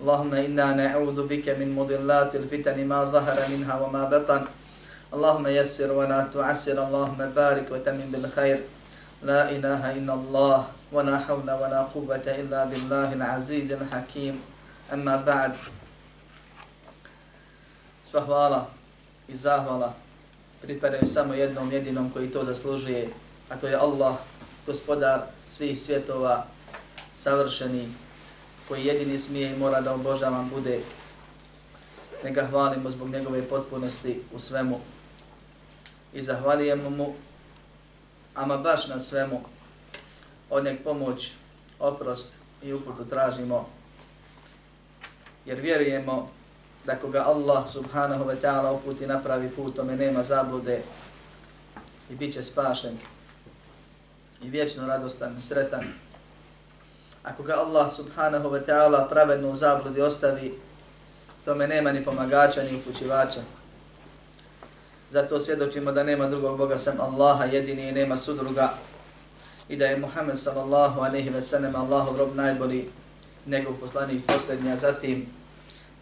اللهم إنا نعوذ بك من مضلات الفتن ما ظهر منها وما بطن اللهم يسر ولا تعسر اللهم بارك وتمن بالخير لا إله إلا الله ولا حول ولا قوة إلا بالله العزيز الحكيم أما بعد Sva hvala i zahvala pripadaju samo jednom jedinom koji to zaslužuje, a to je Allah, gospodar svih svjetova, savršeni, koji jedini smije i mora da obožavam bude. Neka hvalimo zbog njegove potpunosti u svemu i zahvalijemo mu, ama baš na svemu, od njeg pomoć, oprost i uputu tražimo, jer vjerujemo da koga Allah subhanahu wa ta'ala uputi napravi put, tome nema zablude i bit će spašen i vječno radostan i sretan. Ako ga Allah subhanahu wa ta'ala pravedno u zabludi ostavi, tome nema ni pomagača ni upućivača. Zato svjedočimo da nema drugog Boga sem Allaha jedini i nema sudruga i da je Muhammed sallallahu alaihi wa sallam Allahov rob najbolji nego poslanik posljednja. zatim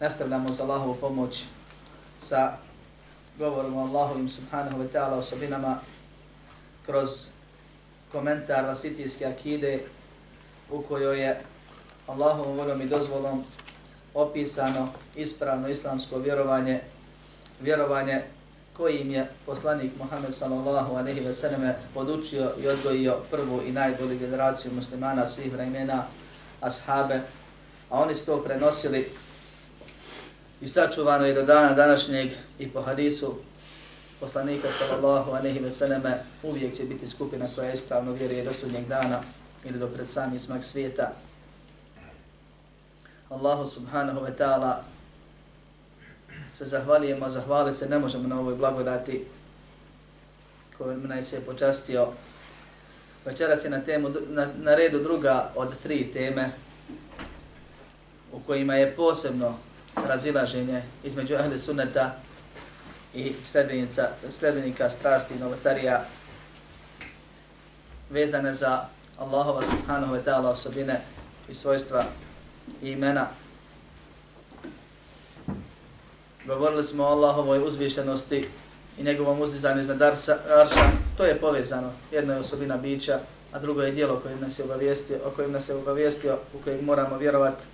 nastavljamo za Allahovu pomoć sa govorom o Allahovim subhanahu wa ta'ala osobinama kroz komentar vasitijske akide u kojoj je Allahom volom i dozvolom opisano ispravno islamsko vjerovanje, vjerovanje kojim je poslanik Muhammed sallallahu alaihi ve selleme podučio i odgojio prvu i najbolju generaciju muslimana svih vremena, ashabe, a oni su to prenosili i sačuvano je do dana današnjeg i po hadisu poslanika sallallahu alaihi ve selleme uvijek će biti skupina koja ispravno vjeruje do sudnjeg dana ili do pred sami smak svijeta. Allahu subhanahu wa ta'ala se zahvalijemo, zahvaliti se ne možemo na ovoj blagodati koju nam se je počastio. Večeras je na, temu, na, na redu druga od tri teme u kojima je posebno razilaženje između ahli sunneta i sljedbenika strasti i novotarija vezane za Allahova subhanahu wa ta'ala osobine i svojstva i imena. Govorili smo o Allahovoj uzvišenosti i njegovom uzdizanju iznad arša. To je povezano. Jedna je osobina bića, a drugo je dijelo kojim nas je obavijestio, o kojem nas je obavijestio, u kojeg moramo vjerovati.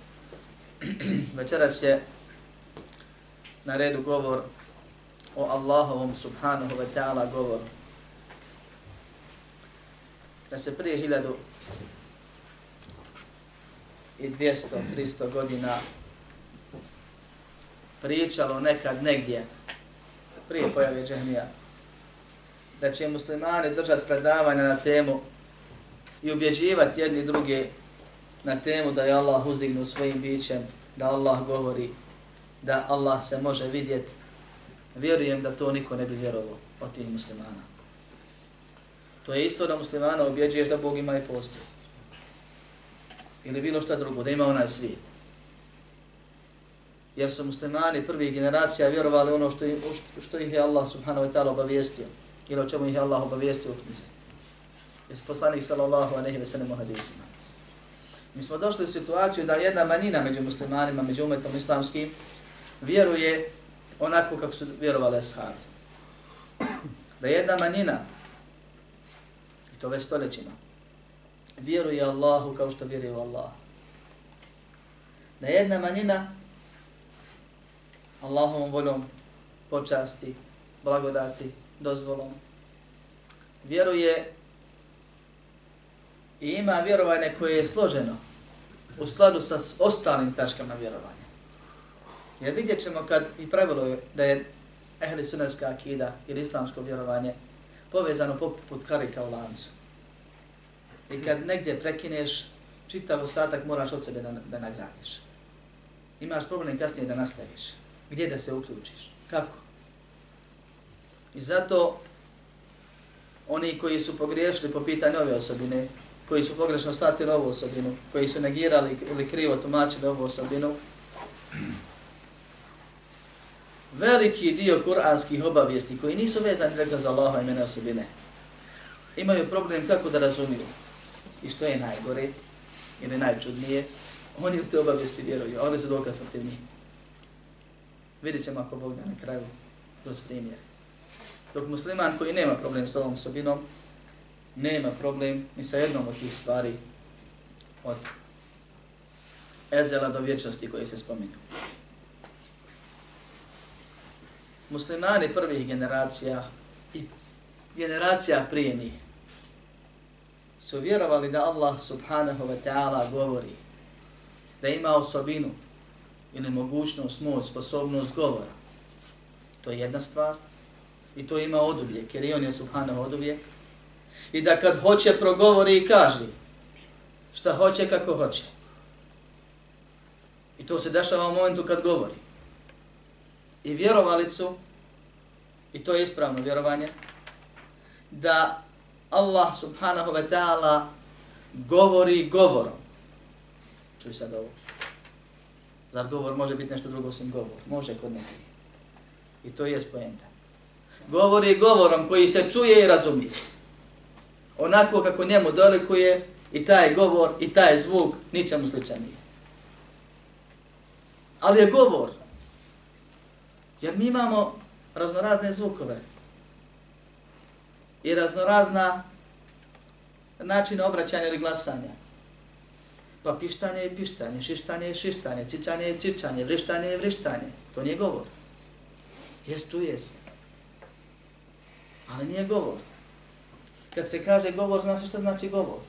Večeras je na redu govor o Allahovom subhanahu wa ta'ala govor. Da se prije hiljadu i 200, 300 godina pričalo nekad negdje, prije pojave džehmija, da će muslimani držati predavanja na temu i ubjeđivati jedni druge na temu da je Allah uzdignu svojim bićem, da Allah govori, da Allah se može vidjeti, vjerujem da to niko ne bi vjerovao od tih muslimana. To je isto da muslimana objeđuješ da Bog ima i postoji ili bilo šta drugo, da ima onaj svijet. Jer su muslimani prvi generacija vjerovali ono što, što ih je Allah subhanahu wa ta'ala obavijestio. Ili o čemu ih je Allah obavijestio u knjizi. Jesi poslanih sallallahu a nehi veselim hadisima. Mi smo došli u situaciju da jedna manjina među muslimanima, među umetom islamskim, vjeruje onako kako su vjerovali ashabi. Da jedna manjina, to već stoljećima, vjeruje Allahu kao što vjeruje u Allah. Da jedna manjina Allahovom voljom počasti, blagodati, dozvolom, vjeruje i ima vjerovanje koje je složeno u skladu sa ostalim tačkama vjerovanja. Jer vidjet ćemo kad i pravilo je da je ehli sunetska akida ili islamsko vjerovanje povezano poput karika u lancu. I kad negdje prekineš, čitav ostatak moraš od sebe da, da nagradiš. Imaš problem kasnije da nastaviš. Gdje da se uključiš? Kako? I zato oni koji su pogriješili po pitanju ove osobine, koji su pogrešno shvatili ovu osobinu, koji su negirali ili krivo tumačili ovu osobinu, veliki dio kuranskih obavijesti koji nisu vezani rekla za Allaha i mene osobine, imaju problem kako da razumiju. I što je najgore ili najčudnije, oni u te obavijesti vjeruju, oni su dokaz protiv njih. Vidjet ćemo ako Bog da na kraju kroz primjer. Dok musliman koji nema problem s ovom osobinom, nema problem ni sa jednom od tih stvari od ezela do vječnosti koje se spominju. Muslimani prvih generacija i generacija prije njih su vjerovali da Allah subhanahu wa ta'ala govori, da ima osobinu ili mogućnost, moć, sposobnost govora. To je jedna stvar. I to ima oduvijek, jer i on je subhanahu oduvijek i da kad hoće progovori i kaže šta hoće kako hoće. I to se dešava u momentu kad govori. I vjerovali su, i to je ispravno vjerovanje, da Allah subhanahu wa ta'ala govori govorom. Čuj sad ovo. Zar govor može biti nešto drugo osim govor? Može kod nekih. I to je spojenta. Govori govorom koji se čuje i razumije onako kako njemu dolikuje i taj govor i taj zvuk ničemu sličan nije. Ali je govor. Jer mi imamo raznorazne zvukove i raznorazna načina obraćanja ili glasanja. Pa pištanje je pištanje, šištanje je šištanje, cicanje je cicanje, vrištanje je vrištanje. To nije govor. Jes, čuje se. Ali nije govor. Kad se kaže govor, zna se što znači govor.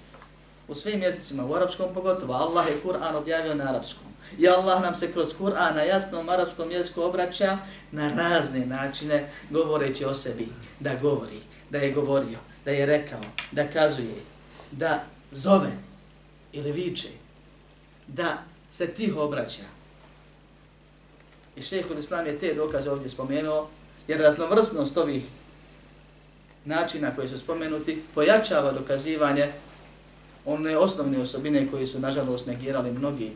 U svim jezicima, u arapskom pogotovo, Allah je Kur'an objavio na arapskom. I Allah nam se kroz Kur'an na jasnom arapskom jeziku obraća na razne načine govoreći o sebi. Da govori, da je govorio, da je rekao, da kazuje, da zove ili viče, da se tiho obraća. I šehhul Islam je te dokaze ovdje spomenuo, jer raznovrsnost ovih načina koji su spomenuti pojačava dokazivanje one osnovne osobine koje su nažalost negirali mnogi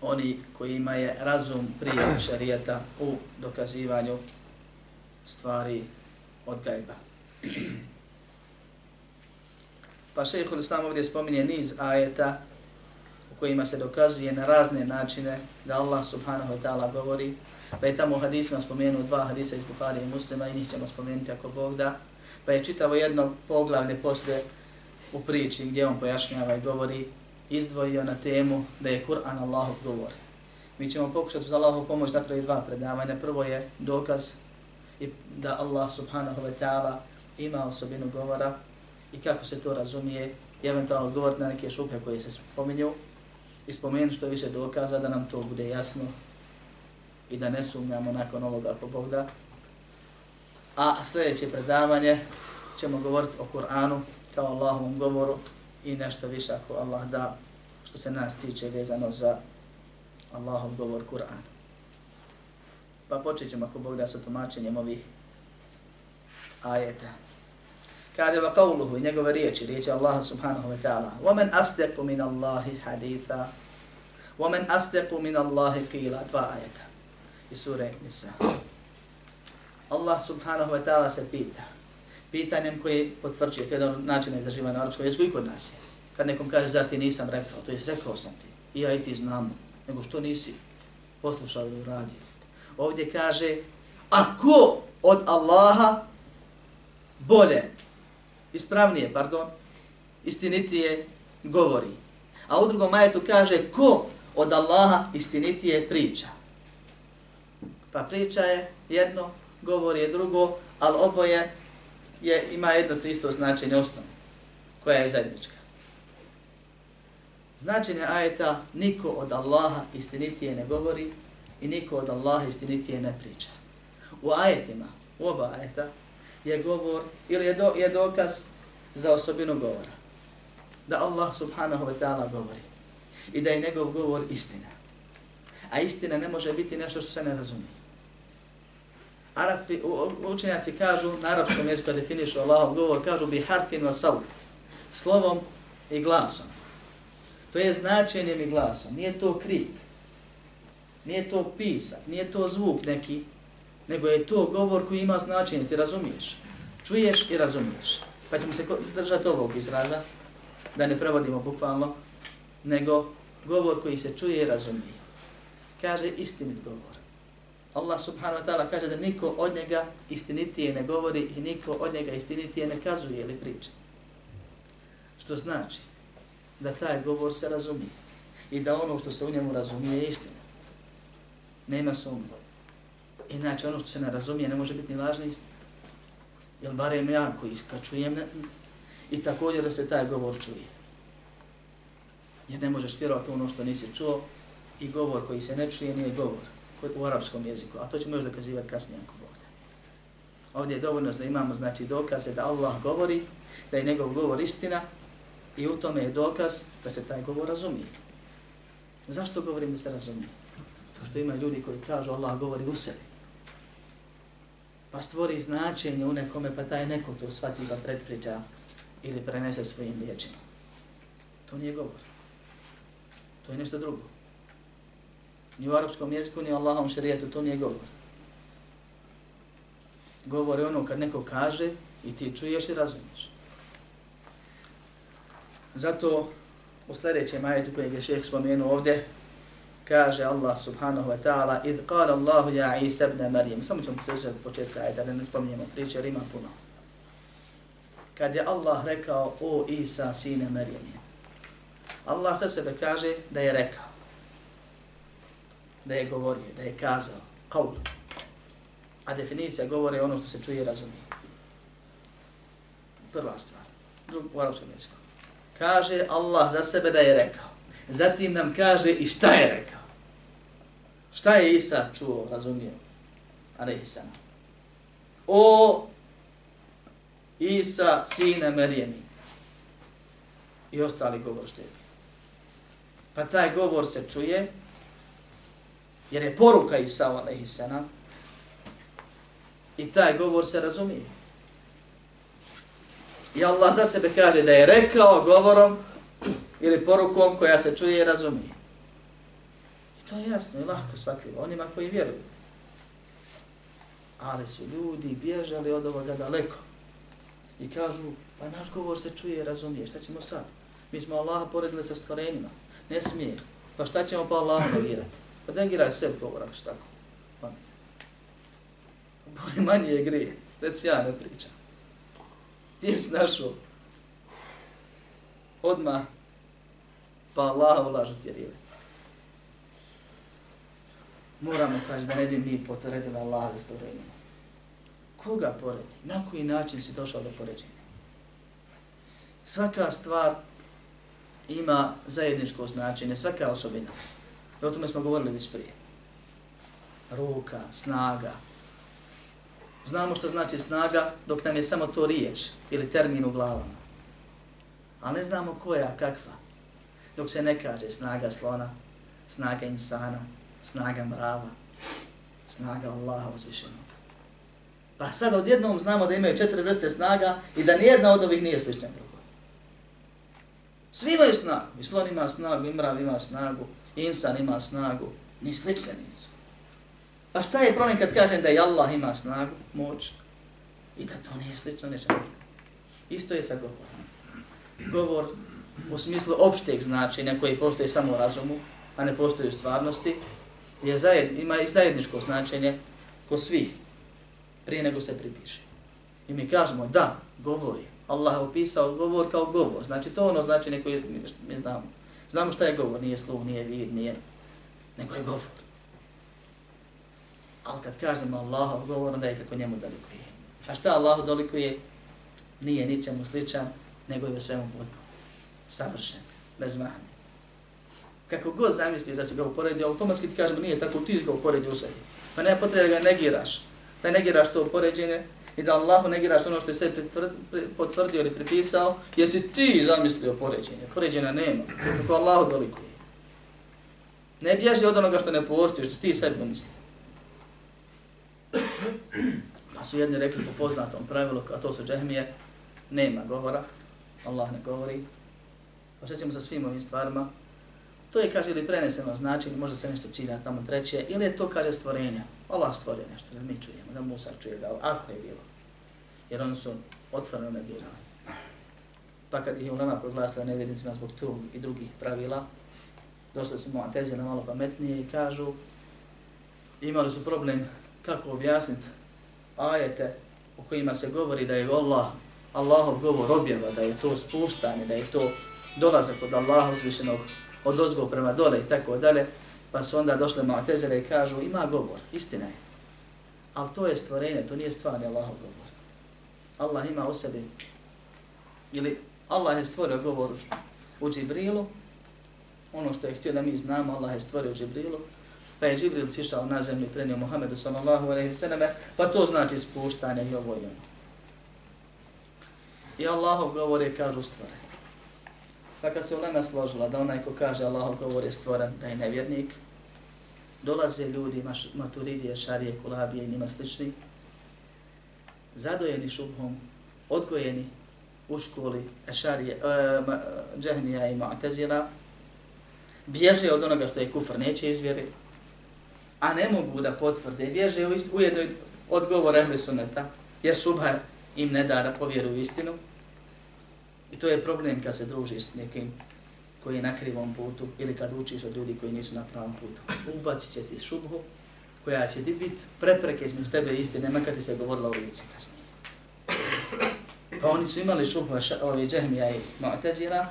oni koji ima je razum prije šarijeta u dokazivanju stvari od gajba. Pa šehhul Islam ovdje spominje niz ajeta u kojima se dokazuje na razne načine da Allah subhanahu wa ta'ala govori Pa je tamo u hadisima spomenuo dva hadisa iz Buhari i muslima i njih ćemo spomenuti ako Bog da. Pa je čitavo jedno poglavlje posle u priči gdje on pojašnjava i govori, izdvojio na temu da je Kur'an Allahov govor. Mi ćemo pokušati uz Allahov pomoć napraviti dva predavanja. Prvo je dokaz da Allah subhanahu wa ta'ala ima osobinu govora i kako se to razumije i eventualno odgovoriti na neke šupe koje se spominju i spomenuti što više dokaza da nam to bude jasno i da ne sumnjamo nakon ovoga po Bog da. A sljedeće predavanje ćemo govoriti o Kur'anu kao Allahovom govoru i nešto više ako Allah da što se nas tiče vezano za Allahov govor Kur'an. Pa počet ćemo ako Bog da sa tumačenjem ovih ajeta. Kaže va qavluhu i njegove riječi, riječi Allah subhanahu wa ta'ala. وَمَنْ أَسْتَقُ مِنَ اللَّهِ حَدِيثًا وَمَنْ أَسْتَقُ مِنَ اللَّهِ قِيلًا Dva ajeta i sure Nisa. Allah subhanahu wa ta'ala se pita. Pitanjem koji potvrđuje, to je jedan način izraživanja na arapskom jeziku i kod nas je. Kad nekom kaže, zar ti nisam rekao, to je rekao sam ti. I ja i ti znamo. Nego što nisi poslušao ili uradio. Ovdje kaže, ako od Allaha bolje, ispravnije, pardon, istinitije govori. A u drugom majetu kaže, ko od Allaha istinitije priča. Pa priča je jedno, govor je drugo, ali oboje je, ima jedno to isto značenje osnovno, koja je zajednička. Značenje ajeta, niko od Allaha istinitije ne govori i niko od Allaha istinitije ne priča. U ajetima, u oba ajeta, je govor ili je, do, je dokaz za osobinu govora. Da Allah subhanahu wa ta'ala govori i da je njegov govor istina. A istina ne može biti nešto što se ne razumije. Arapi, učenjaci kažu, na arapskom jeziku definišu Allahov govor, kažu bi harfin wa saud, slovom i glasom. To je značenjem i glasom, nije to krik, nije to pisak, nije to zvuk neki, nego je to govor koji ima značenje, ti razumiješ. Čuješ i razumiješ. Pa ćemo se držati ovog izraza, da ne prevodimo bukvalno, nego govor koji se čuje i razumije. Kaže istinit govor. Allah subhanahu wa ta'ala kaže da niko od njega istinitije ne govori i niko od njega istinitije ne kazuje ili priča. Što znači da taj govor se razumije i da ono što se u njemu razumije je istina. Nema sumnje. Inače ono što se ne razumije ne može biti ni lažna istina. Jer barem ja koji kad čujem ne, i također da se taj govor čuje. Jer ne možeš vjerovati ono što nisi čuo i govor koji se ne čuje nije govor u arapskom jeziku, a to ćemo još dokazivati kasnije ako Bog da. Ovdje je dovoljno da imamo znači dokaze da Allah govori, da je njegov govor istina i u tome je dokaz da se taj govor razumije. Zašto govorim da se razumije? To što ima ljudi koji kažu Allah govori u sebi. Pa stvori značenje u nekome, pa taj neko to shvati pa predpriđa ili prenese svojim riječima. To nije govor. To je nešto drugo. Ni u arapskom jeziku, ni u Allahom šarijetu, to nije govor. Govor je ono kad neko kaže i ti čuješ i razumiješ. Zato u sljedećem ajetu kojeg je šeheh spomenuo ovdje, kaže Allah subhanahu wa ta'ala idh qala Allahu ja Isa ibn Maryam samo ćemo se sjećati početka ajeta da ne spominjemo priče jer ima puno kad je Allah rekao o Isa sine Maryam Allah sa sebe kaže da je rekao da je govorio, da je kazao, kaul. A definicija govore ono što se čuje i razumije. Prva stvar, drug, u arabskom jeziku. Kaže Allah za sebe da je rekao. Zatim nam kaže i šta je rekao. Šta je Isa čuo, razumio? Isa. O Isa, sine Merijemi. I ostali govor što je. Pa taj govor se čuje, jer je poruka Isa alaihissalam i taj govor se razumije. I Allah za sebe kaže da je rekao govorom ili porukom koja se čuje i razumije. I to je jasno i lahko shvatljivo onima koji vjeruju. Ali su ljudi bježali od ovoga daleko i kažu, pa naš govor se čuje i razumije, šta ćemo sad? Mi smo Allaha poredili sa stvorenjima, ne smije. Pa šta ćemo pa Allaha negirati? Pa negiraj sebi govor ako tako. Pa. Boli manje je grije, reci ja ne pričam. Ti si našao odmah pa Allah ulažu ti rive. Moramo kaži da ne bi mi potredili Allah za stvorenjima. Koga poredi? Na koji način si došao do poređenja? Svaka stvar ima zajedničko značenje, svaka osobina. I o tome smo govorili već prije. Ruka, snaga. Znamo što znači snaga dok nam je samo to riječ ili termin u glavama. Ali ne znamo koja, kakva. Dok se ne kaže snaga slona, snaga insana, snaga mrava, snaga Allaha uzvišenog. Pa sad odjednom znamo da imaju četiri vrste snaga i da nijedna od ovih nije slična drugoj. Svi imaju snagu. I slon ima snagu, i mrav ima snagu, insan ima snagu. Ni slične nisu. Pa šta je problem kad kažem da je Allah ima snagu, moć, i da to nije slično nečemu? Isto je sa govorom. Govor u smislu opšteg značenja koji postoji samo u razumu, a ne postoji u stvarnosti, je zajed, ima i zajedničko značenje ko svih, prije nego se pripiše. I mi kažemo da, govori. Allah je opisao govor kao govor. Znači to ono značenje koje mi, mi znamo. Znamo šta je govor, nije sluh, nije vid, nije, nego je govor. Ali kad kažemo Allahov govor, onda je kako njemu dolikuje. A šta Allahu dolikuje? nije ničemu sličan, nego je u svemu potpuno. Savršen, bez mahne. Kako god zamisliš da si ga uporedio, automatski ti kažemo nije tako, ti si ga uporedio u sebi. Pa ne potrebe da ga negiraš, da negiraš to upoređenje i da Allahu negiraš ono što je sve potvrdio ili pripisao, jesi ti zamislio poređenje. Poređenja nema, kako Allahu veliko je. Ne bježi od onoga što ne postoji, što ti sebi misli. Pa su jedni rekli po poznatom pravilu, a to su džehmije, nema govora, Allah ne govori. Pa što ćemo sa svim ovim stvarima? To je, kaže, ili preneseno značenje, možda se nešto čina tamo treće, ili je to, kaže, stvorenja. Allah stvorio nešto, da mi čujemo, da Musa čuje, da ako je bilo. Jer oni su otvoreno negirali. Pa kad je ulema proglasila nevjernicima zbog tog i drugih pravila, došli su mu na malo pametnije i kažu, imali su problem kako objasniti ajete u kojima se govori da je Allah, Allahov govor objava, da je to spuštanje, da je to dolazak od Allaha uzvišenog od ozgo prema dole i tako dalje, pa su onda došle Mu'tezile i kažu ima govor, istina je. Ali to je stvorenje, to nije stvarni Allahov govor. Allah ima u sebi, ili Allah je stvorio govor u Džibrilu, ono što je htio da mi znamo, Allah je stvorio u Džibrilu, pa je Džibril sišao na zemlju i prenio Muhammedu sallallahu alaihi sallam, pa to znači spuštanje i ovo i ono. I Allahov govor je kažu stvorenje. Pa kad se ulema složila da onaj ko kaže Allahov govor je stvoren, da je nevjernik, dolaze ljudi, maturidije, šarije, kulabije i njima slični, zadojeni šubhom, odgojeni u školi e, šarije, e, uh, džehmija i mu'tezila, bježe od onoga što je kufr, neće izvjeri, a ne mogu da potvrde, bježe u jednoj odgovor ehli suneta, jer šubha im ne da da povjeruju istinu, I to je problem kad se družiš s nekim koji je na krivom putu ili kad učiš od ljudi koji nisu na pravom putu. Ubacit će ti šubhu koja će ti biti prepreke između tebe i istine, makar ti se govorila u lice kasnije. Pa oni su imali šubhu ovi džehmija i Mu'tazira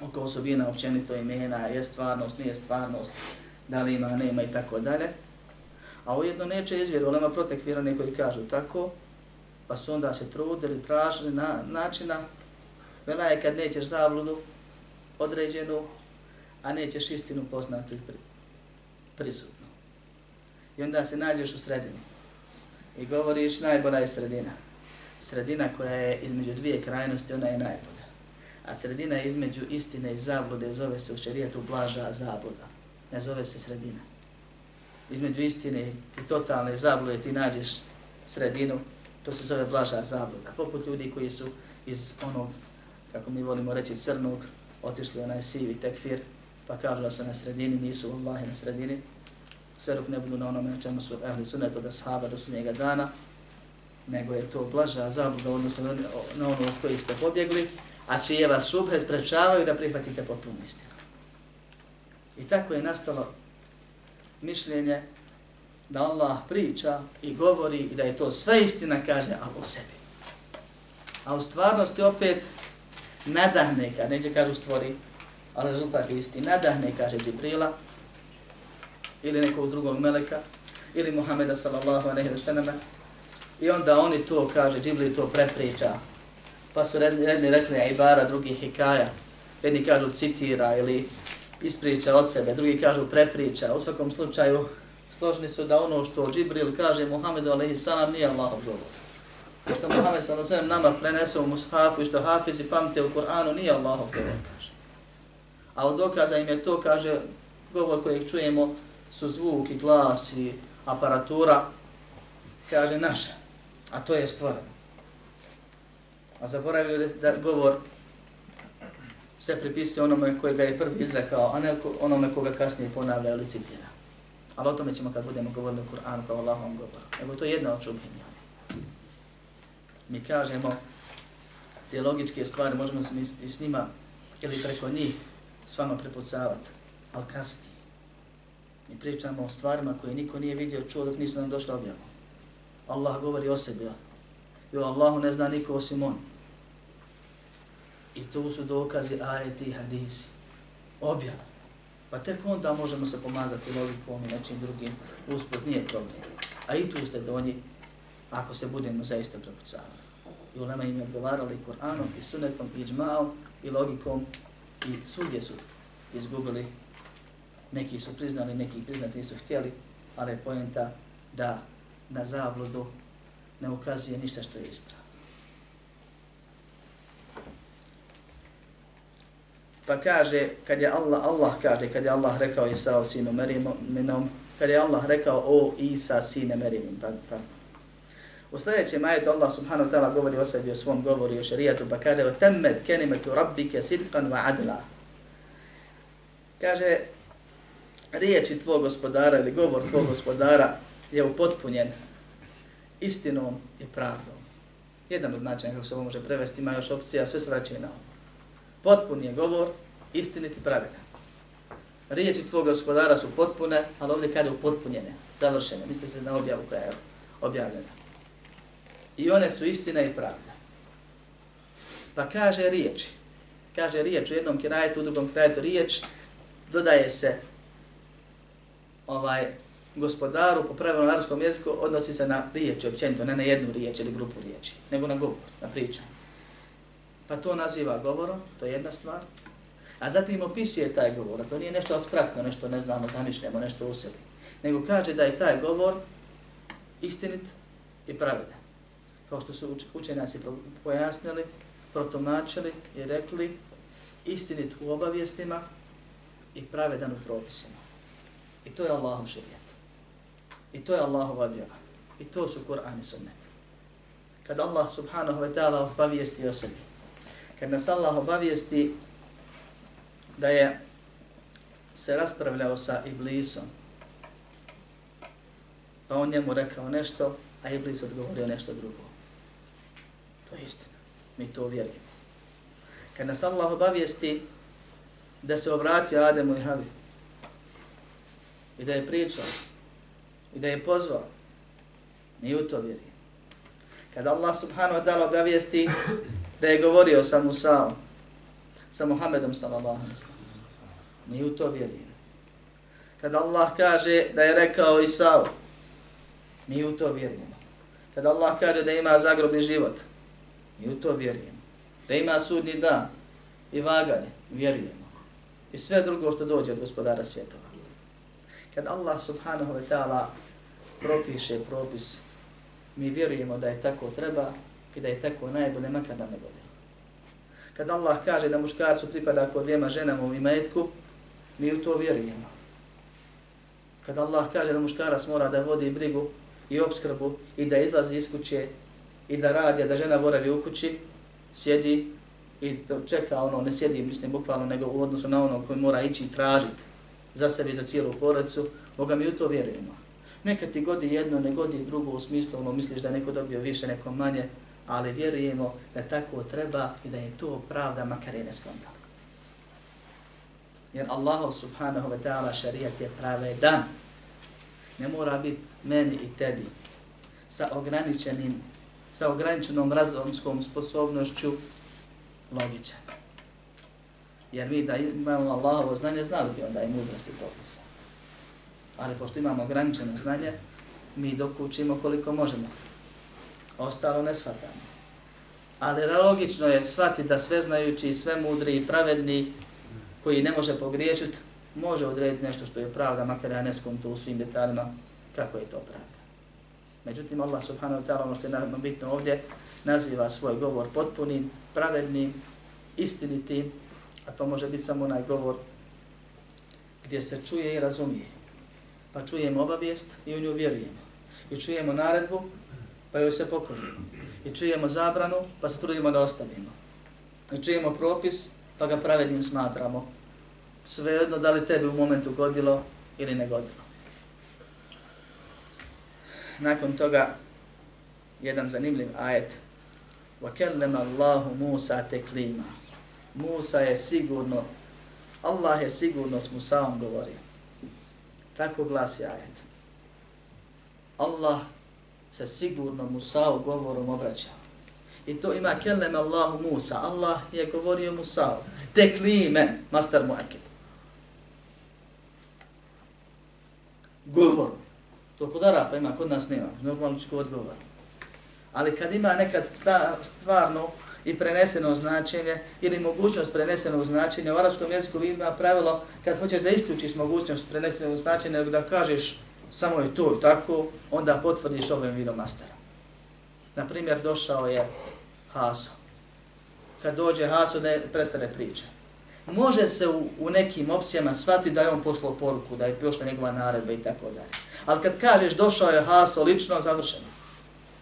oko osobina općenito imena, je stvarnost, nije stvarnost, da li ima, nema i tako dalje. A ujedno neće izvjeru, ali ima protekvirani koji kažu tako, pa su onda se trudili, tražili na, načina Vela je kad nećeš zavludu određenu, a nećeš istinu poznati pri, prisutno. I onda se nađeš u sredini i govoriš najbolja je sredina. Sredina koja je između dvije krajnosti, ona je najbolja. A sredina između istine i zablude zove se u šarijetu blaža zabluda. Ne zove se sredina. Između istine i totalne zablude ti nađeš sredinu, to se zove blaža zabluda. Poput ljudi koji su iz onog kako mi volimo reći crnog, otišli onaj sivi tekfir, pa kažu da su na sredini, nisu vallahi na sredini, sve dok ne budu na onome na čemu su ehli sunet od ashaba do sunnjega dana, nego je to blaža zabluda odnosno na ono od koji ste pobjegli, a čije vas šubhe sprečavaju da prihvatite potpunu istinu. I tako je nastalo mišljenje da Allah priča i govori i da je to sve istina, kaže, ali o sebi. A u stvarnosti opet nadahne, kad neće kažu stvori, ali rezultat je isti, nadahne, kaže Džibrila, ili nekog drugog meleka, ili Muhameda sallallahu aleyhi wa sallam, i onda oni to, kaže, Džibril to prepriča, pa su redni rekli Ibara, drugi Hikaja, jedni kažu citira ili ispriča od sebe, drugi kažu prepriča, u svakom slučaju složni su da ono što Džibril kaže Muhammedu aleyhi sallam nije Allahov govor što Muhammed sallallahu alejhi nama prenese u mushafu i što hafizi pamte u Kur'anu nije Allahov govor kaže. A od dokaza im je to kaže govor kojeg čujemo su zvuk i glas i aparatura kaže naša, a to je stvoreno. A zaboravili da govor se pripisuje onome koji ga je prvi izrekao, a ne onome koga kasnije ponavlja ili citira. Ali o tome ćemo kad budemo govorili o Kur'anu kao Allahom govoru. Evo to je jedna od čubljenja mi kažemo te logičke stvari, možemo se i s njima ili preko njih s vama prepucavati, ali kasnije. Mi pričamo o stvarima koje niko nije vidio, čuo dok nisu nam došli objavom. Allah govori o sebi, i o Allahu ne zna niko osim on. I to su dokazi ajeti i hadisi. Objava. Pa tek onda možemo se pomagati logikom i nečim drugim Usput nije problem. A i tu ste donji ako se budemo zaista prepucavali. I ulema im je odgovarali Kur'anom i sunetom i džmaom i logikom i svugdje su izgubili. Neki su priznali, neki priznati nisu htjeli, ali je pojenta da na zabludu ne ukazuje ništa što je ispravno. Pa kaže, kad je Allah, Allah kaže, kad je Allah rekao Isa sinu Merinom, kad je Allah rekao o Isa sine Merinom, pa, pa. U sljedećem majetu Allah subhanahu wa ta'ala govori o sebi, o svom govoru i o šarijatu, pa kaže, وَتَمَّتْ كَنِمَتُ رَبِّكَ سِدْقًا وَعَدْلًا Kaže, riječi tvog gospodara ili govor tvog gospodara je upotpunjen istinom i pravdom. Jedan od načina kako se ovo može prevesti, ima još opcija, sve se vraćaju na ovo. Potpun je govor, istiniti pravilan. Riječi tvog gospodara su potpune, ali ovdje kada je upotpunjene, završene, misli se na objavu koja je objavljena. I one su istina i pravda. Pa kaže riječi. Kaže riječ u jednom kirajetu, u drugom kirajetu riječ, dodaje se ovaj gospodaru po pravilnom arabskom jeziku odnosi se na riječ, općenito, ne na jednu riječ ili grupu riječi, nego na govor, na pričanje. Pa to naziva govorom, to je jedna stvar. A zatim opisuje taj govor, a to nije nešto abstraktno, nešto ne znamo, zamišljamo, nešto u sebi. Nego kaže da je taj govor istinit i pravedan. Kao što su učenjaci pojasnili, protomačili i rekli istinit u obavijestima i pravedan u propisima. I to je Allahom širijet. I to je Allahov odjava. I to su Kur'an i sunnet. Kad Allah subhanahu wa ta'ala obavijesti o sebi, kad nas Allah obavijesti da je se raspravljao sa Iblisom, pa on njemu rekao nešto, a Iblis odgovorio nešto drugo. To je istina. Mi to vjerujemo. Kad nas Allah obavijesti da se obratio Ademu i Havi i da je pričao i da je pozvao, mi u to vjerujemo. Kad Allah subhanahu wa ta'ala obavijesti da je govorio sa Musaom, sa Muhammedom sallallahu alaihi wa Mi u to vjerujemo. Kad Allah kaže da je rekao Isao, mi u to vjerujemo. Kad Allah kaže da ima zagrobni život, mi u to vjerujemo. Da ima sudni dan i vaganje, vjerujemo. I sve drugo što dođe od gospodara svjetova. Kad Allah subhanahu wa ta'ala propiše propis, mi vjerujemo da je tako treba i da je tako najbolje, makar da ne bude. Kad Allah kaže da muškarcu pripada kod dvijema ženama u imetku, mi u to vjerujemo. Kad Allah kaže da muškarac mora da vodi brigu i obskrbu i da izlazi iz kuće i da radi, da žena boravi u kući, sjedi i čeka ono, ne sjedi, mislim, bukvalno, nego u odnosu na ono koji mora ići i tražiti za sebe i za cijelu porodicu, Boga mi u to vjerujemo. Neka ti godi jedno, ne godi drugo u smislu, ono, misliš da neko dobio više, neko manje, ali vjerujemo da tako treba i da je to pravda makar je neskonta. Jer Allah subhanahu wa ta'ala šarijat je pravedan. Ne mora biti meni i tebi sa ograničenim sa ograničenom razumskom sposobnošću logičan. Jer mi da imamo Allahovo znanje, znali bi onda i mudrosti propisa. Ali pošto imamo ograničeno znanje, mi dok učimo koliko možemo. Ostalo ne shvatamo. Ali logično je shvati da sve znajući, sve mudri i pravedni koji ne može pogriješiti, može odrediti nešto što je pravda, makar ja ne skontu u svim detaljima kako je to pravda. Međutim, Allah subhanahu wa ta'ala, ono što je bitno ovdje, naziva svoj govor potpunim, pravednim, istinitim, a to može biti samo onaj govor gdje se čuje i razumije. Pa čujemo obavijest i u nju vjerujemo. I čujemo naredbu, pa joj se pokorimo. I čujemo zabranu, pa se trudimo da ostavimo. I čujemo propis, pa ga pravednim smatramo. Svejedno da li tebi u momentu godilo ili ne godilo Nakon toga, jedan zanimljiv ajet. وَكَلَّمَ اللَّهُ مُوسَى تَكْلِيمًا Musa je sigurno, Allah je sigurno s Musaom govorio. Tako glasi ajet. Allah se sigurno Musa'u govorom obraćao. I to ima kellem Allahu Musa. Allah je govorio Musa'u. Teklimen, master muakid. Govor. To kod Arapa ima, kod nas nema. Normalno ću odgovor. Ali kad ima nekad stvarno i preneseno značenje ili mogućnost prenesenog značenja, u arapskom jeziku ima pravilo kad hoćeš da isključiš mogućnost prenesenog značenja, da kažeš samo je to i tako, onda potvrdiš ovim vidom mastera. Naprimjer, došao je Haso. Kad dođe Haso, ne prestane priča. Može se u, u nekim opcijama shvati da je on poslao poruku, da je piošla njegova naredba i tako dalje. Ali kad kažeš došao je Haso lično, završeno.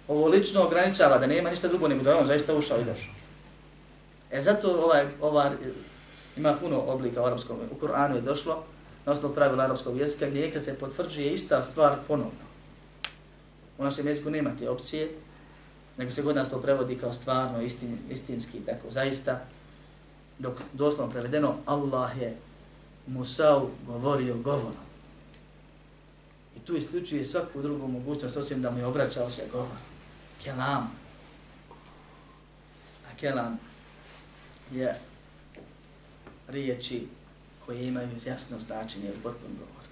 Ovo lično ograničava da nema ništa drugo nego da je on zaista ušao i došao. E zato ovaj, ovaj, ima puno oblika u arapskom, u Kur'anu je došlo, na osnovu pravila arapskog jezika, gdje neka se potvrđuje ista stvar ponovno. U našem jeziku nema te opcije, nego se god nas to prevodi kao stvarno, istin, istinski, tako, zaista, dok doslovno prevedeno, Allah je Musa'u govorio govorom. I tu isključuje svaku drugu mogućnost, osim da mu je obraćao se govor. Kelam. A kelam je riječi koje imaju jasno značenje u potpun govor.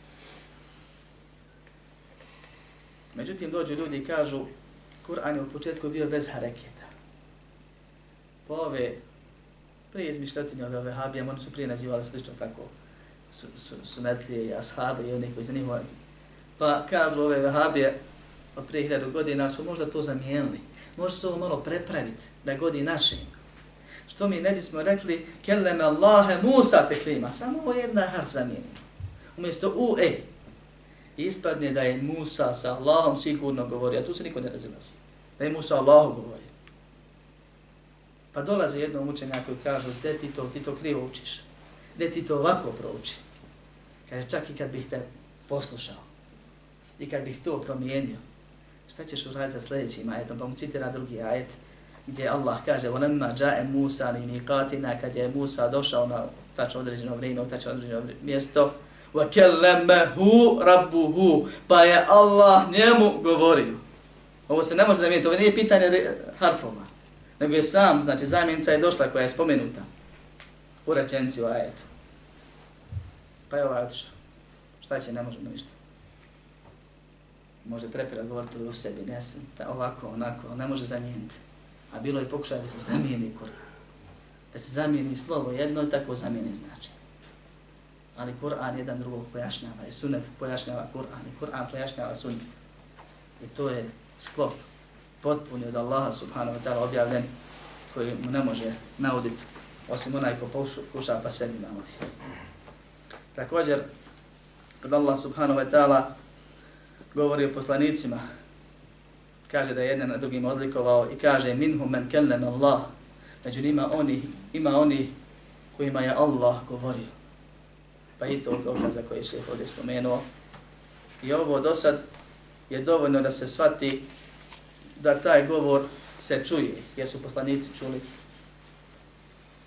Međutim, dođu ljudi i kažu, Kur'an je u početku bio bez hareketa. Po ove, prije izmišljotinje ove vehabije, oni su prije nazivali slično tako, su, su, su i ashabe i oni koji zanimaju. Pa kažu ove vehabije, od prije hiljadu godina su možda to zamijenili. Možda su ovo malo prepraviti, da godi našim. Što mi ne bismo rekli, kelleme Allahe Musa teklima, samo ovo jedna harf zamijenimo. Umjesto u, e. Ispadne da je Musa sa Allahom sigurno govori, a tu se niko ne razilazi. Da je Musa Allahu govori. Pa dolaze jednom učenja koji kažu, gde ti to, ti to krivo učiš? Gde ti to ovako prouči? Kaže, čak i kad bih te poslušao i kad bih to promijenio, šta ćeš uraditi sa sljedećim ajetom? Pa mu citira drugi ajet gdje Allah kaže وَنَمَّا جَاءَ مُوسَى لِمِقَاتِنَا kad je Musa došao na tačno određeno vrijeme, tačno određeno mjesto وَكَلَّمَهُ رَبُّهُ pa je Allah njemu govorio. Ovo se ne može zamijeniti, ovo nije pitanje harfova, nego je sam, znači zamjenica je došla koja je spomenuta u rečenci u ajetu. Pa je ovaj otišao. Šta će, ne možemo ništa. Može prepira govoriti o sebi, ne sam, ovako, onako, ne može zamijeniti. A bilo je pokušaj da se zamijeni Kur'an. Da se zamijeni slovo jedno, tako zamijeni znači. Ali Kur'an jedan drugog pojašnjava i sunet pojašnjava Kur'an i Kur'an pojašnjava sunet. I to je sklop potpuni od Allaha subhanahu wa ta'ala objavljen koji mu ne može nauditi osim onaj ko pokuša pa sebi naudi. Također, kad Allah subhanahu wa ta'ala govori o poslanicima, kaže da je jedan na drugim odlikovao i kaže minhum men kellem Allah, među njima oni, ima oni kojima je Allah govorio. Pa i to dokaza koji šef ovdje spomenuo. I ovo do sad je dovoljno da se shvati da taj govor se čuje, jer su poslanici čuli,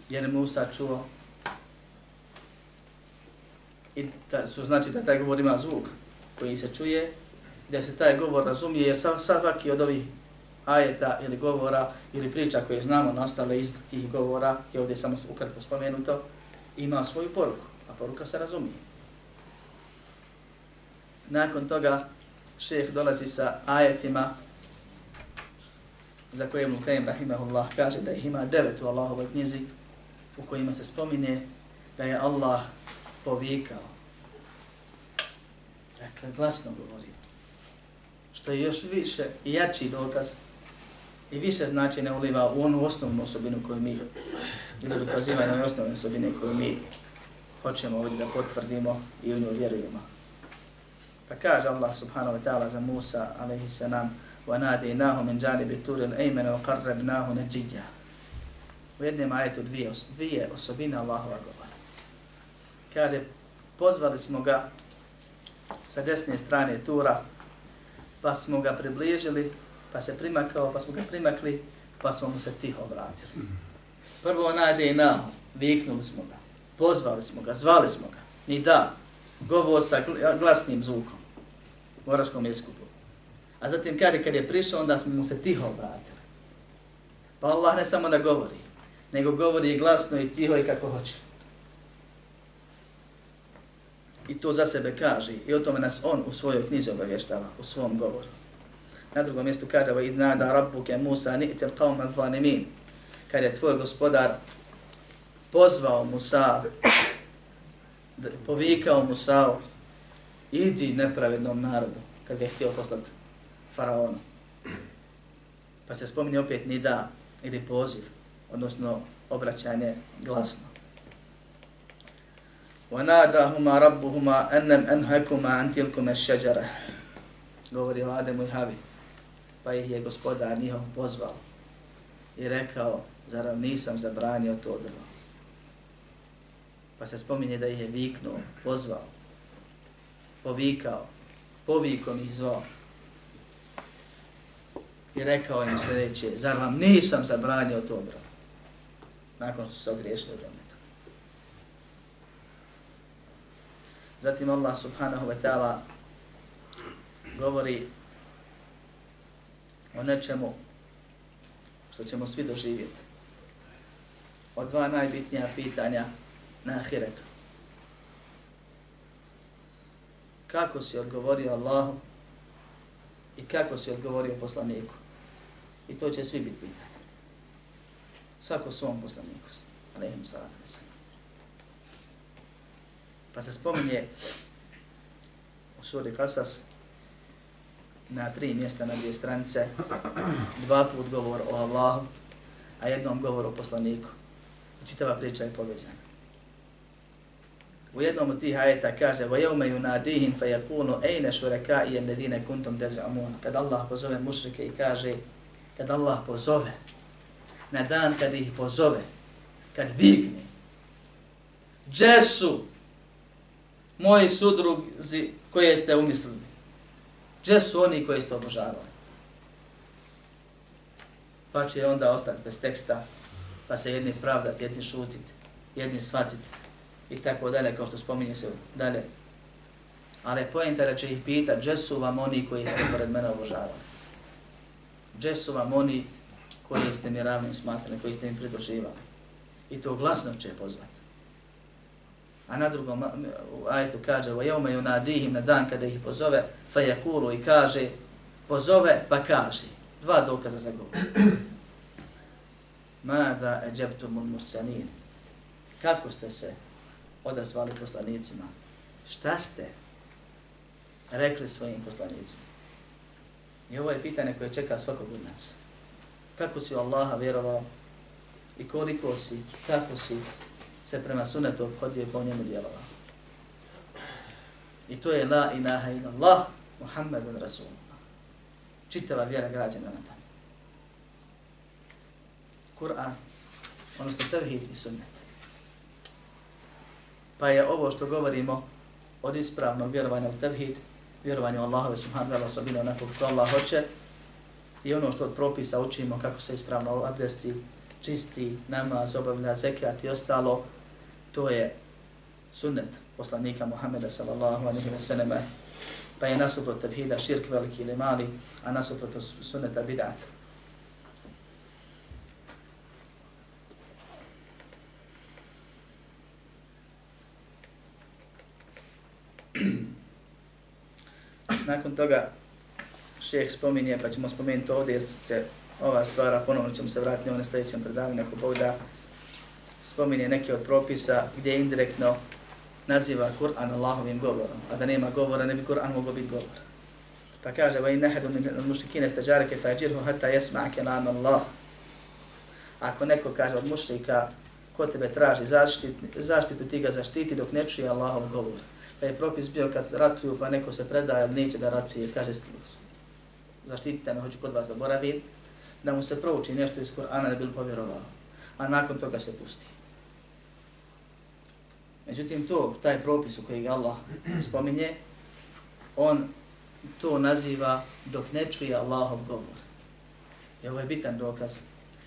jer Musa čuo. I da su znači da taj govor ima zvuk koji se čuje, da se taj govor razumije, jer svaki od ovih ajeta ili govora ili priča koje znamo nastale iz tih govora, je ovdje samo ukratko spomenuto, ima svoju poruku, a poruka se razumije. Nakon toga šeheh dolazi sa ajetima za koje mu Kajim Rahimahullah kaže da ih ima devet u Allahovoj knjizi u kojima se spomine da je Allah povikao. Dakle, glasno govori što je još više i jači dokaz i više značenja uliva u onu osnovnu osobinu koju mi ili dokazivanje na osnovne osobine koju mi hoćemo ovdje da potvrdimo i u nju vjerujemo. Pa kaže Allah subhanahu wa ta'ala za Musa alaihi salam وَنَادِينَاهُ مِنْ جَانِبِ تُورِ الْأَيْمَنَ وَقَرَّبْنَاهُ نَجِّجَ U jednom ajetu dvije, dvije osobine Allahova govora. Kaže, pozvali smo ga sa desne strane Tura, pa smo ga približili, pa se primakao, pa smo ga primakli, pa smo mu se tiho vratili. Prvo nade i nam, viknuli smo ga, pozvali smo ga, zvali smo ga, ni da, govor sa glasnim zvukom u arabskom jeskupu. A zatim kaže, kad je prišao, onda smo mu se tiho obratili. Pa Allah ne samo da govori, nego govori i glasno i tiho i kako hoće. I to za sebe kaže i o tome nas on u svojoj knjizi obavještava, u svom govoru. Na drugom mjestu kaže va idna da rabbuke Musa ni'til qawma zalimin. Kad je tvoj gospodar pozvao Musa, povikao Musa, idi nepravednom narodu, kad je htio poslati faraonu. Pa se spominje opet nida ili poziv, odnosno obraćanje glasno. وَنَادَهُمَا رَبُّهُمَا أَنَّمْ أَنْهَكُمَا عَنْ تِلْكُمَ الشَّجَرَ Govori o Ademu i Havi. Pa ih je gospodar njihov pozvao i rekao, zar nisam zabranio to drvo? Pa se spominje da ih je viknuo, pozvao, povikao, povikom ih zvao. I rekao im sljedeće, zar vam nisam zabranio to drvo? Nakon što se ogriješili u prometu. Zatim Allah subhanahu wa ta'ala govori o nečemu što ćemo svi doživjeti. O dva najbitnija pitanja na ahiretu. Kako si odgovorio Allahu i kako si odgovorio poslaniku. I to će svi biti pitanje. Svako svom poslaniku. Alehim salatu Pa se spominje u suri Kasas na tri mjesta na dvije stranice, dva put govor o Allahu, a jednom govor o poslaniku. I čitava priča je povezana. U jednom od tih ajeta kaže وَيَوْمَ يُنَادِهِمْ فَيَقُونُ أَيْنَ شُرَكَاءِ الَّذِينَ كُنْتُمْ تَزْعَمُونَ Kad Allah pozove mušrike i kaže, kad Allah pozove, na dan kad ih pozove, kad vigne, gdje su moji sudruzi koje ste umislili? Gdje su oni koji ste obožavali? Pa će onda ostati bez teksta, pa se jedni pravdati, jedni šutiti, jedni shvatiti i tako dalje, kao što spominje se dalje. Ali pojenta da će ih pitati, gdje su vam oni koji ste pored mene obožavali? Gdje su vam oni koji ste mi ravnim smatrali, koji ste mi pridruživali? I to glasno će pozvati. A na drugom ajetu kaže, وَيَوْمَ يُنَادِهِمْ na dan kada ih pozove, فَيَكُولُ i kaže, pozove pa kaže. Dva dokaza za govor. مَاذَا أَجَبْتُمُ الْمُرْسَنِينَ Kako ste se odazvali poslanicima? Šta ste rekli svojim poslanicima? I ovo je pitanje koje čeka svakog od nas. Kako si u Allaha vjerovao i koliko si, kako si se prema sunetu obhodio po njemu djelovao. I to je la ilaha ila Allah, Muhammedun Rasulullah. Čitava vjera građana na tamo. Kur'an, odnosno tevhid i sunnet. Pa je ovo što govorimo od ispravnog vjerovanja u tevhid, vjerovanje u Allahove subhanahu wa ta'ala onako kako Allah hoće, i ono što od propisa učimo kako se ispravno abdesti, čisti, namaz, obavlja zekat i ostalo, to je sunnet poslanika Muhammeda sallallahu alaihi wa sallam, pa je nasuprot tevhida širk veliki ili mali, a nasuprot sunneta bid'at. Nakon toga šeheh spominje, pa ćemo spomenuti ovdje jer se ova stvara, ponovno ćemo se vratiti u sljedećem predavanju, ako Bog da spominje neke od propisa gdje indirektno naziva Kur'an Allahovim govorom, a da nema govora ne bi Kur'an mogao biti govor. Pa kaže, va in nehadu min mušrikine stađareke fa jeđirhu hata jesma kelam Allah. Ako neko kaže od mušrika, ko tebe traži zaštitu, zaštitu ti ga zaštiti dok ne čuje Allahov govor. Pa je propis bio kad ratuju pa neko se predaje, ali neće da ratuje, kaže zaštitite me, hoću kod vas zaboraviti, da mu se prouči nešto iz Kur'ana da bi povjerovao, a nakon toga se pusti. Međutim, to, taj propis u koji Allah spominje, on to naziva dok ne čuje Allahov govor. I ovo je bitan dokaz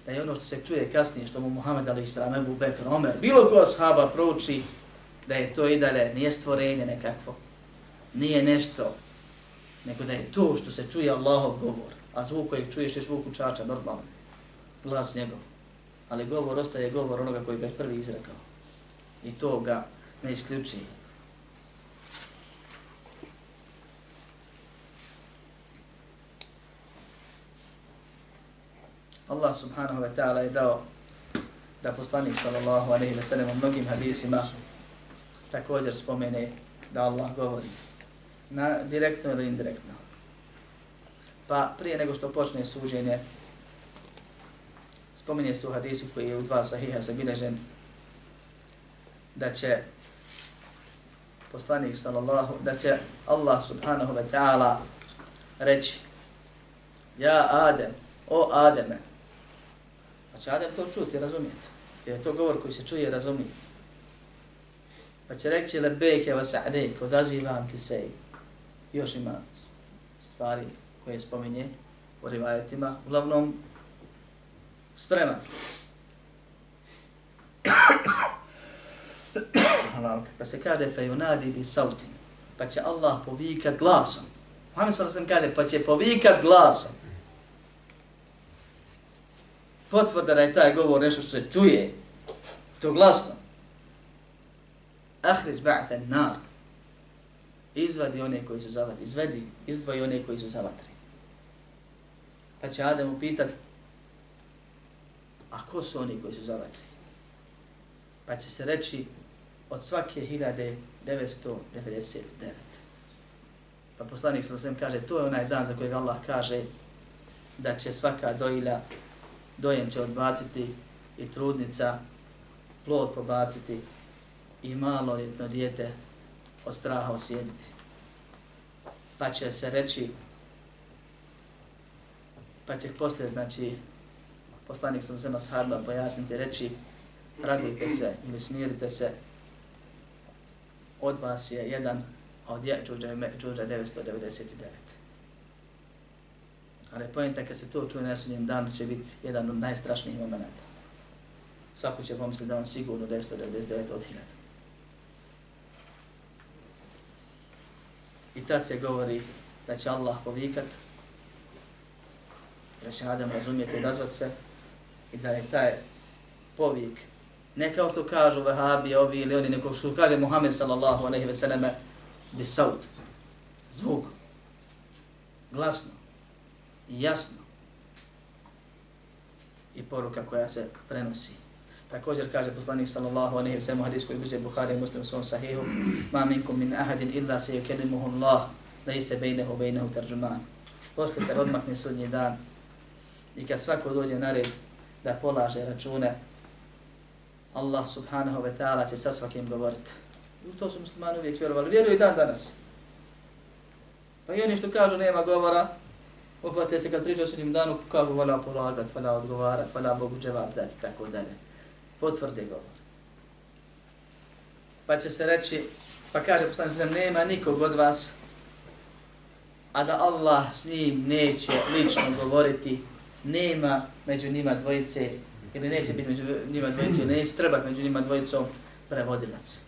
da je ono što se čuje kasnije, što mu Muhammed Ali Isra, Ebu Bekr, Omer, bilo ko ashaba prouči, da je to i dalje nije stvorenje nekakvo, nije nešto, nego da je to što se čuje Allahov govor, a zvuk kojeg čuješ je zvuk učača, normalno, glas njegov. Ali govor ostaje govor onoga koji ga je prvi izrekao i to ga ne isključi. Allah subhanahu wa ta'ala je dao da poslanik sallallahu alaihi wa sallam u mnogim hadisima također spomene da Allah govori na direktno ili indirektno. Pa prije nego što počne suđenje, spominje se u hadisu koji je u dva sahiha zabilježen da će poslanik sallallahu, da će Allah subhanahu wa ta'ala reći Ja Adem, o Ademe. Pa će Adem to čuti, razumijete. Jer je to govor koji se čuje, razumije. Pa će reći lebejke vas adejk, odazivam ti se. Još ima stvari koje spominje u rivajetima. Uglavnom, sprema. pa se kaže fe yunadi bi sautin. Pa će Allah povikat glasom. Muhammed sallallahu kaže pa će povikat glasom. Potvrda da je taj govor nešto što se čuje. To glasno. Ahriz ba'ta nar. Izvadi one koji su zavadi. Izvedi, izdvoji one koji su zavatri. Pa će Adem upitat, a ko su oni koji su zavatri? Pa će se reći, od svake 1999. Pa poslanik sa svem kaže, to je onaj dan za kojeg Allah kaže da će svaka dojila, dojem će odbaciti i trudnica plod pobaciti i malo jedno dijete od straha osjediti. Pa će se reći, pa će poslije, znači, poslanik sam se nas harba pojasniti, reći, radujte se ili smirite se, od vas je jedan, a od Jeđuđa i Međuđa 999. Ali pojenta kad se to čuje na sudnjem danu će biti jedan od najstrašnijih momenta. Svako će pomisliti da on sigurno 999 od 1000. I tad se govori da će Allah povikat, da će Adam razumjeti, i razvat se i da je taj povik Ne kao što kažu vahabi, ovi ili oni, neko što kaže Muhammed sallallahu aleyhi ve selleme, bisaut. zvuk, glasno i jasno i poruka koja se prenosi. Također kaže poslanik sallallahu alejhi ve sellem u koji i bliže i muslim u svom sahihu, ma minkum min ahadin illa se Allah, laysa baynahu wa baynahu tarjuman." Posle kad odmakne sudnji dan i kad svako dođe na red da polaže račune, Allah subhanahu wa ta'ala će sa svakim govoriti. U to su muslimani uvijek vjerovali. Vjeruju i dan danas. Pa i oni što kažu nema govora, uhvate se kad priča o sudnjem danu, kažu vala polagat, vala odgovarat, vala Bogu dževab dati, tako dalje. Potvrde govor. Pa će se reći, pa kaže poslanik sam, nema nikog od vas, a da Allah s njim neće lično govoriti, nema među njima dvojice ili neće biti među njima dvojice, neće trebati među njima dvojicom prevodilac.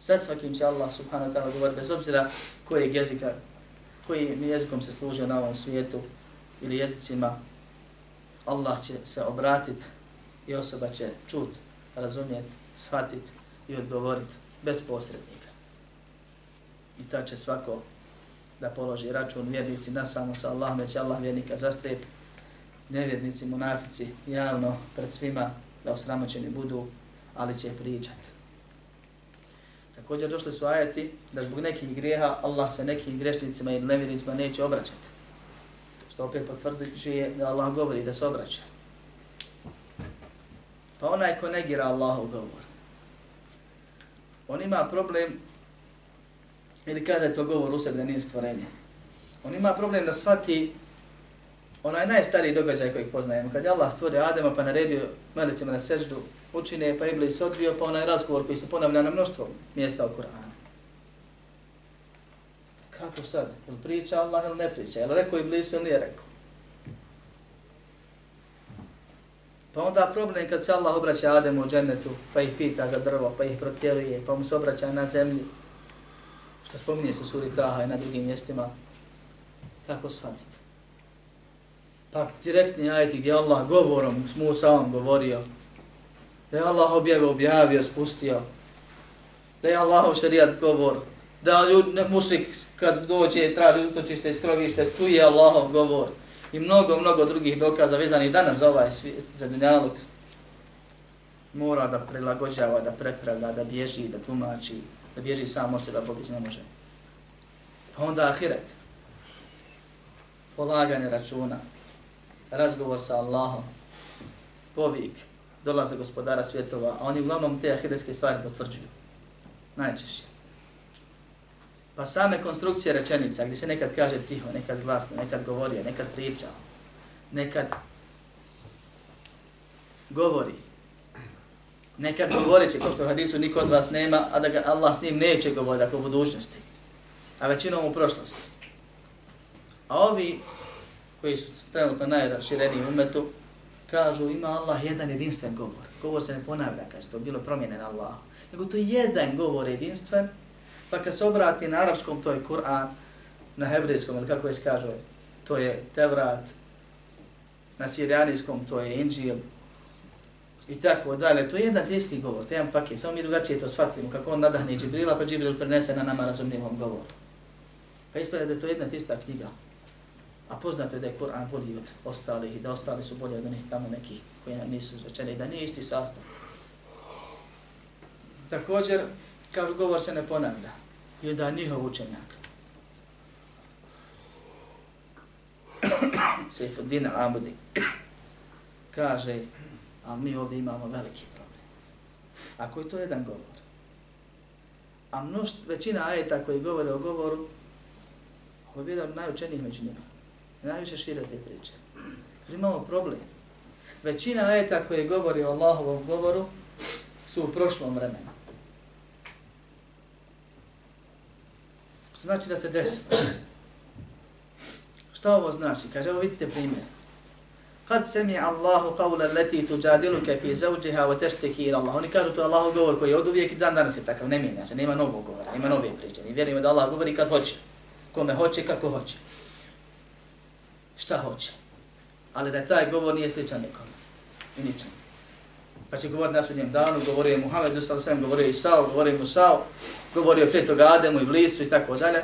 Sa svakim će Allah subhanahu wa ta'ala govoriti, bez obzira kojeg jezika, kojim jezikom se služio na ovom svijetu ili jezicima, Allah će se obratiti i osoba će čut, razumjet, shvatit i odgovorit bez posrednika. I ta će svako da položi račun vjernici na samo sa Allahom, će Allah vjernika zastrijeti nevjernici, munafici, javno pred svima da osramoćeni budu, ali će pričat. Također došli su ajeti da zbog nekih grijeha Allah se nekim grešnicima i nevjernicima neće obraćati. Što opet potvrđuje da Allah govori da se obraća. Pa onaj ko negira Allahov govor, on ima problem, ili kaže to govor u sebi da nije stvorenje, on ima problem da shvati onaj najstariji događaj kojeg poznajemo, kad je Allah stvorio Adema pa naredio melicima na seždu, učine pa Iblis odbio, pa onaj razgovor koji se ponavlja na mnoštvo mjesta u Kur'anu. Kako sad? Ili priča Allah ili ne priča? Ili rekao Iblis ili nije rekao? Pa onda problem kad se Allah obraća Ademu u džennetu, pa ih pita za drvo, pa ih protjeruje, pa mu se obraća na zemlji, što spominje se suri Taha i na drugim mjestima, kako shvatiti? Pa direktni ajeti gdje Allah govorom s Musaom govorio, da je Allah objavio, objavio, spustio, da je Allah šarijat govor, da ljud, ne, mušik kad dođe traži utočište i skrovište, čuje Allahov govor, i mnogo, mnogo drugih dokaza vezanih danas za ovaj svijet, za dunjalog, mora da prilagođava, da prepravlja, da bježi, da tumači, da bježi samo sebe, a pobjeći ne može. Pa onda ahiret, polaganje računa, razgovor sa Allahom, povik, dolaze gospodara svjetova, a oni uglavnom te ahiretske stvari potvrđuju. Najčešće. Pa same konstrukcije rečenica, gdje se nekad kaže tiho, nekad glasno, nekad govori, nekad priča, nekad govori, nekad govoriće, kao što hadisu niko od vas nema, a da ga Allah s njim neće govoriti, ako u budućnosti, a većinom u prošlosti. A ovi koji su trenutno najrašireniji umetu, kažu ima Allah jedan jedinstven govor. Govor se ne ponavlja, kaže, to bilo promjene na Allahu. Nego to jedan govor jedinstven, pa kad se obrati na arapskom, to je Kur'an, na hebrejskom, ili kako je skažu, to je Tevrat, na sirijanijskom, to je Inđil, i tako dalje. To je jedan isti govor, to je jedan paket, samo mi drugačije to shvatimo, kako on nadahne Džibrila, pa Džibril prenese na nama razumljivom govoru. Pa ispada da je to jedna tista knjiga. A poznato je da je Kur'an bolji od ostalih i da ostali su bolji od onih tamo nekih koji nisu rečeni, da nije isti sastav. Također, kažu, govor se ne ponavlja. I onda njihov učenjak. Sejfuddin al-Amudi kaže, a mi ovdje imamo veliki problem. Ako je to jedan govor, a mnošt, većina ajeta koji govore o govoru, ovo je jedan najučenijih među njima. Najviše šire te priče. Jer imamo problem. Većina ajeta koji govori o Allahovom govoru su u prošlom vremenu. Što znači da se desi? Šta ovo znači? Kaže, evo vidite primjer. Kad se mi Allahu qawla leti tuđadiluke fi zauđiha wa tešteki ila Allah. Oni kažu to Allahu govor koji je od uvijek i dan danas je takav, ne mijenja se, nema novog govora, ima nove priče. Mi vjerujemo da Allah govori kad hoće, kome hoće, kako hoće. Šta hoće. Ali da taj govor nije sličan nikom. I ničem. Pa će govoriti na sudnjem danu, govorio je Muhammed, ustal sam, govorio je Isao, govorio je Musao, govorio je toga Ademu i Blisu i tako dalje.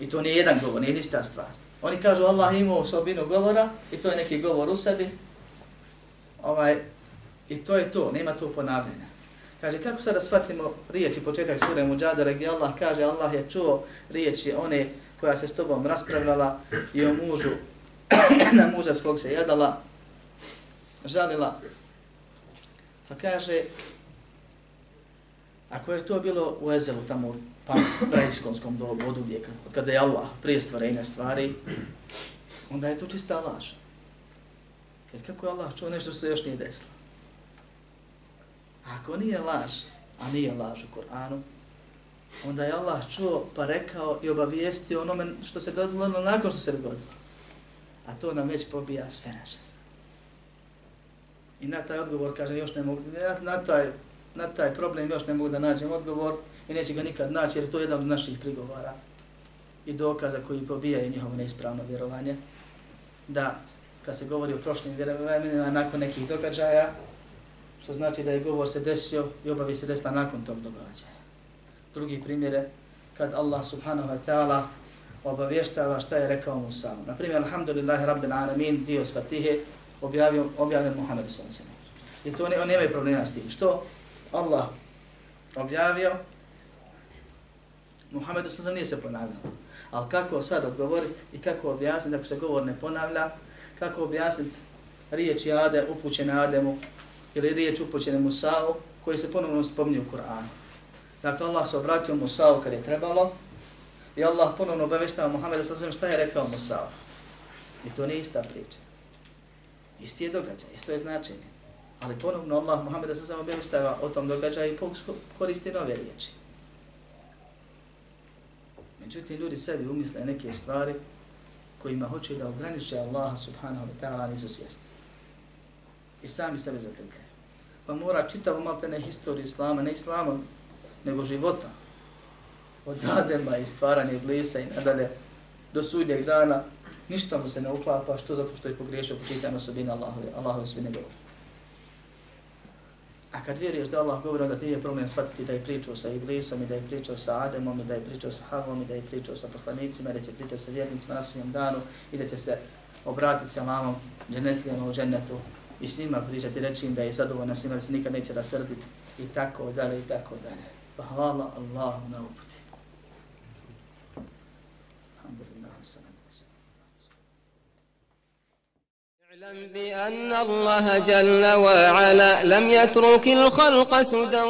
I to nije jedan govor, nije ista stvar. Oni kažu Allah ima osobinu govora i to je neki govor u sebi. Ovaj, I to je to, nema to ponavljanja. Kaže, kako sada shvatimo riječi početak sure Mujadara gdje Allah kaže Allah je čuo riječi one koja se s tobom raspravljala i o mužu, na muža svog se jadala, žalila. Pa kaže, ako je to bilo u Ezelu, tamo u pa, praiskonskom dobu od uvijeka, od kada je Allah prije stvarenja stvari, onda je to čista laž. Jer kako je Allah čuo nešto se još nije desilo? Ako nije laž, a nije laž u Koranu, onda je Allah čuo pa rekao i obavijestio onome što se dogodilo nakon što se dogodilo. A to nam već pobija sve naše I na taj odgovor, kaže, još ne mogu, na, na, taj, na taj problem još ne mogu da nađem odgovor i neće ga nikad naći jer to je jedan od naših prigovora i dokaza koji pobijaju njihovo neispravno vjerovanje. Da, kad se govori o prošlim vjerovanjima nakon nekih događaja, što znači da je govor se desio i obavi se desila nakon tog događaja. Drugi primjer je kad Allah subhanahu wa ta'ala obavještava šta je rekao Musa. Na primjer, alhamdulillahi rabbil alamin, dio s Fatihe, objavio, objavljen Muhammedu sallam I to ne, on nema problema s tim. Što? Allah objavio, Muhammedu sallam nije se ponavljao. Ali kako sad odgovoriti i kako objasniti ako se govor ne ponavlja, kako objasniti riječi Ade, upućene Ademu, ili riječ upućene Musa'u, koji se ponovno spominju u Kur'anu. Dakle, Allah se obratio Musa'u kad je trebalo, i Allah ponovno obaveštava Muhammeda sa šta je rekao Musa'u. I to nije ista priča. Isti je događaj, isto je značenje. Ali ponovno Allah Muhammeda sa samo obaveštava o tom događaju i koristi nove riječi. Međutim, ljudi sebi umisle neke stvari kojima hoće da ograniče Allaha subhanahu wa ta'ala nisu svjesni i sami sebe zapetljaju. Pa mora čitavu maltene historiju islama, ne islama, nego života. Od Adema i stvaranje blisa i nadalje do sudnjeg dana, ništa mu se ne uklapa, što zato što je pogriješio po čitanju osobina Allahove, Allahove osobine govori. A kad vjeruješ da Allah govori, onda ti je problem shvatiti da je pričao sa Iblisom i da je pričao sa Ademom i da je pričao sa Havom i da je pričao sa poslanicima i da će pričati sa vjernicima na sudnjem danu i da će se obratiti sa mamom dženetlijama u džennetu i s njima pričati i reći im da je zadovoljna s njima, da se nikad neće rasrditi i tako dalje i tako dalje. Pa hvala Allahu na uput. اعلم بأن الله جل وعلا لم يترك الخلق سدى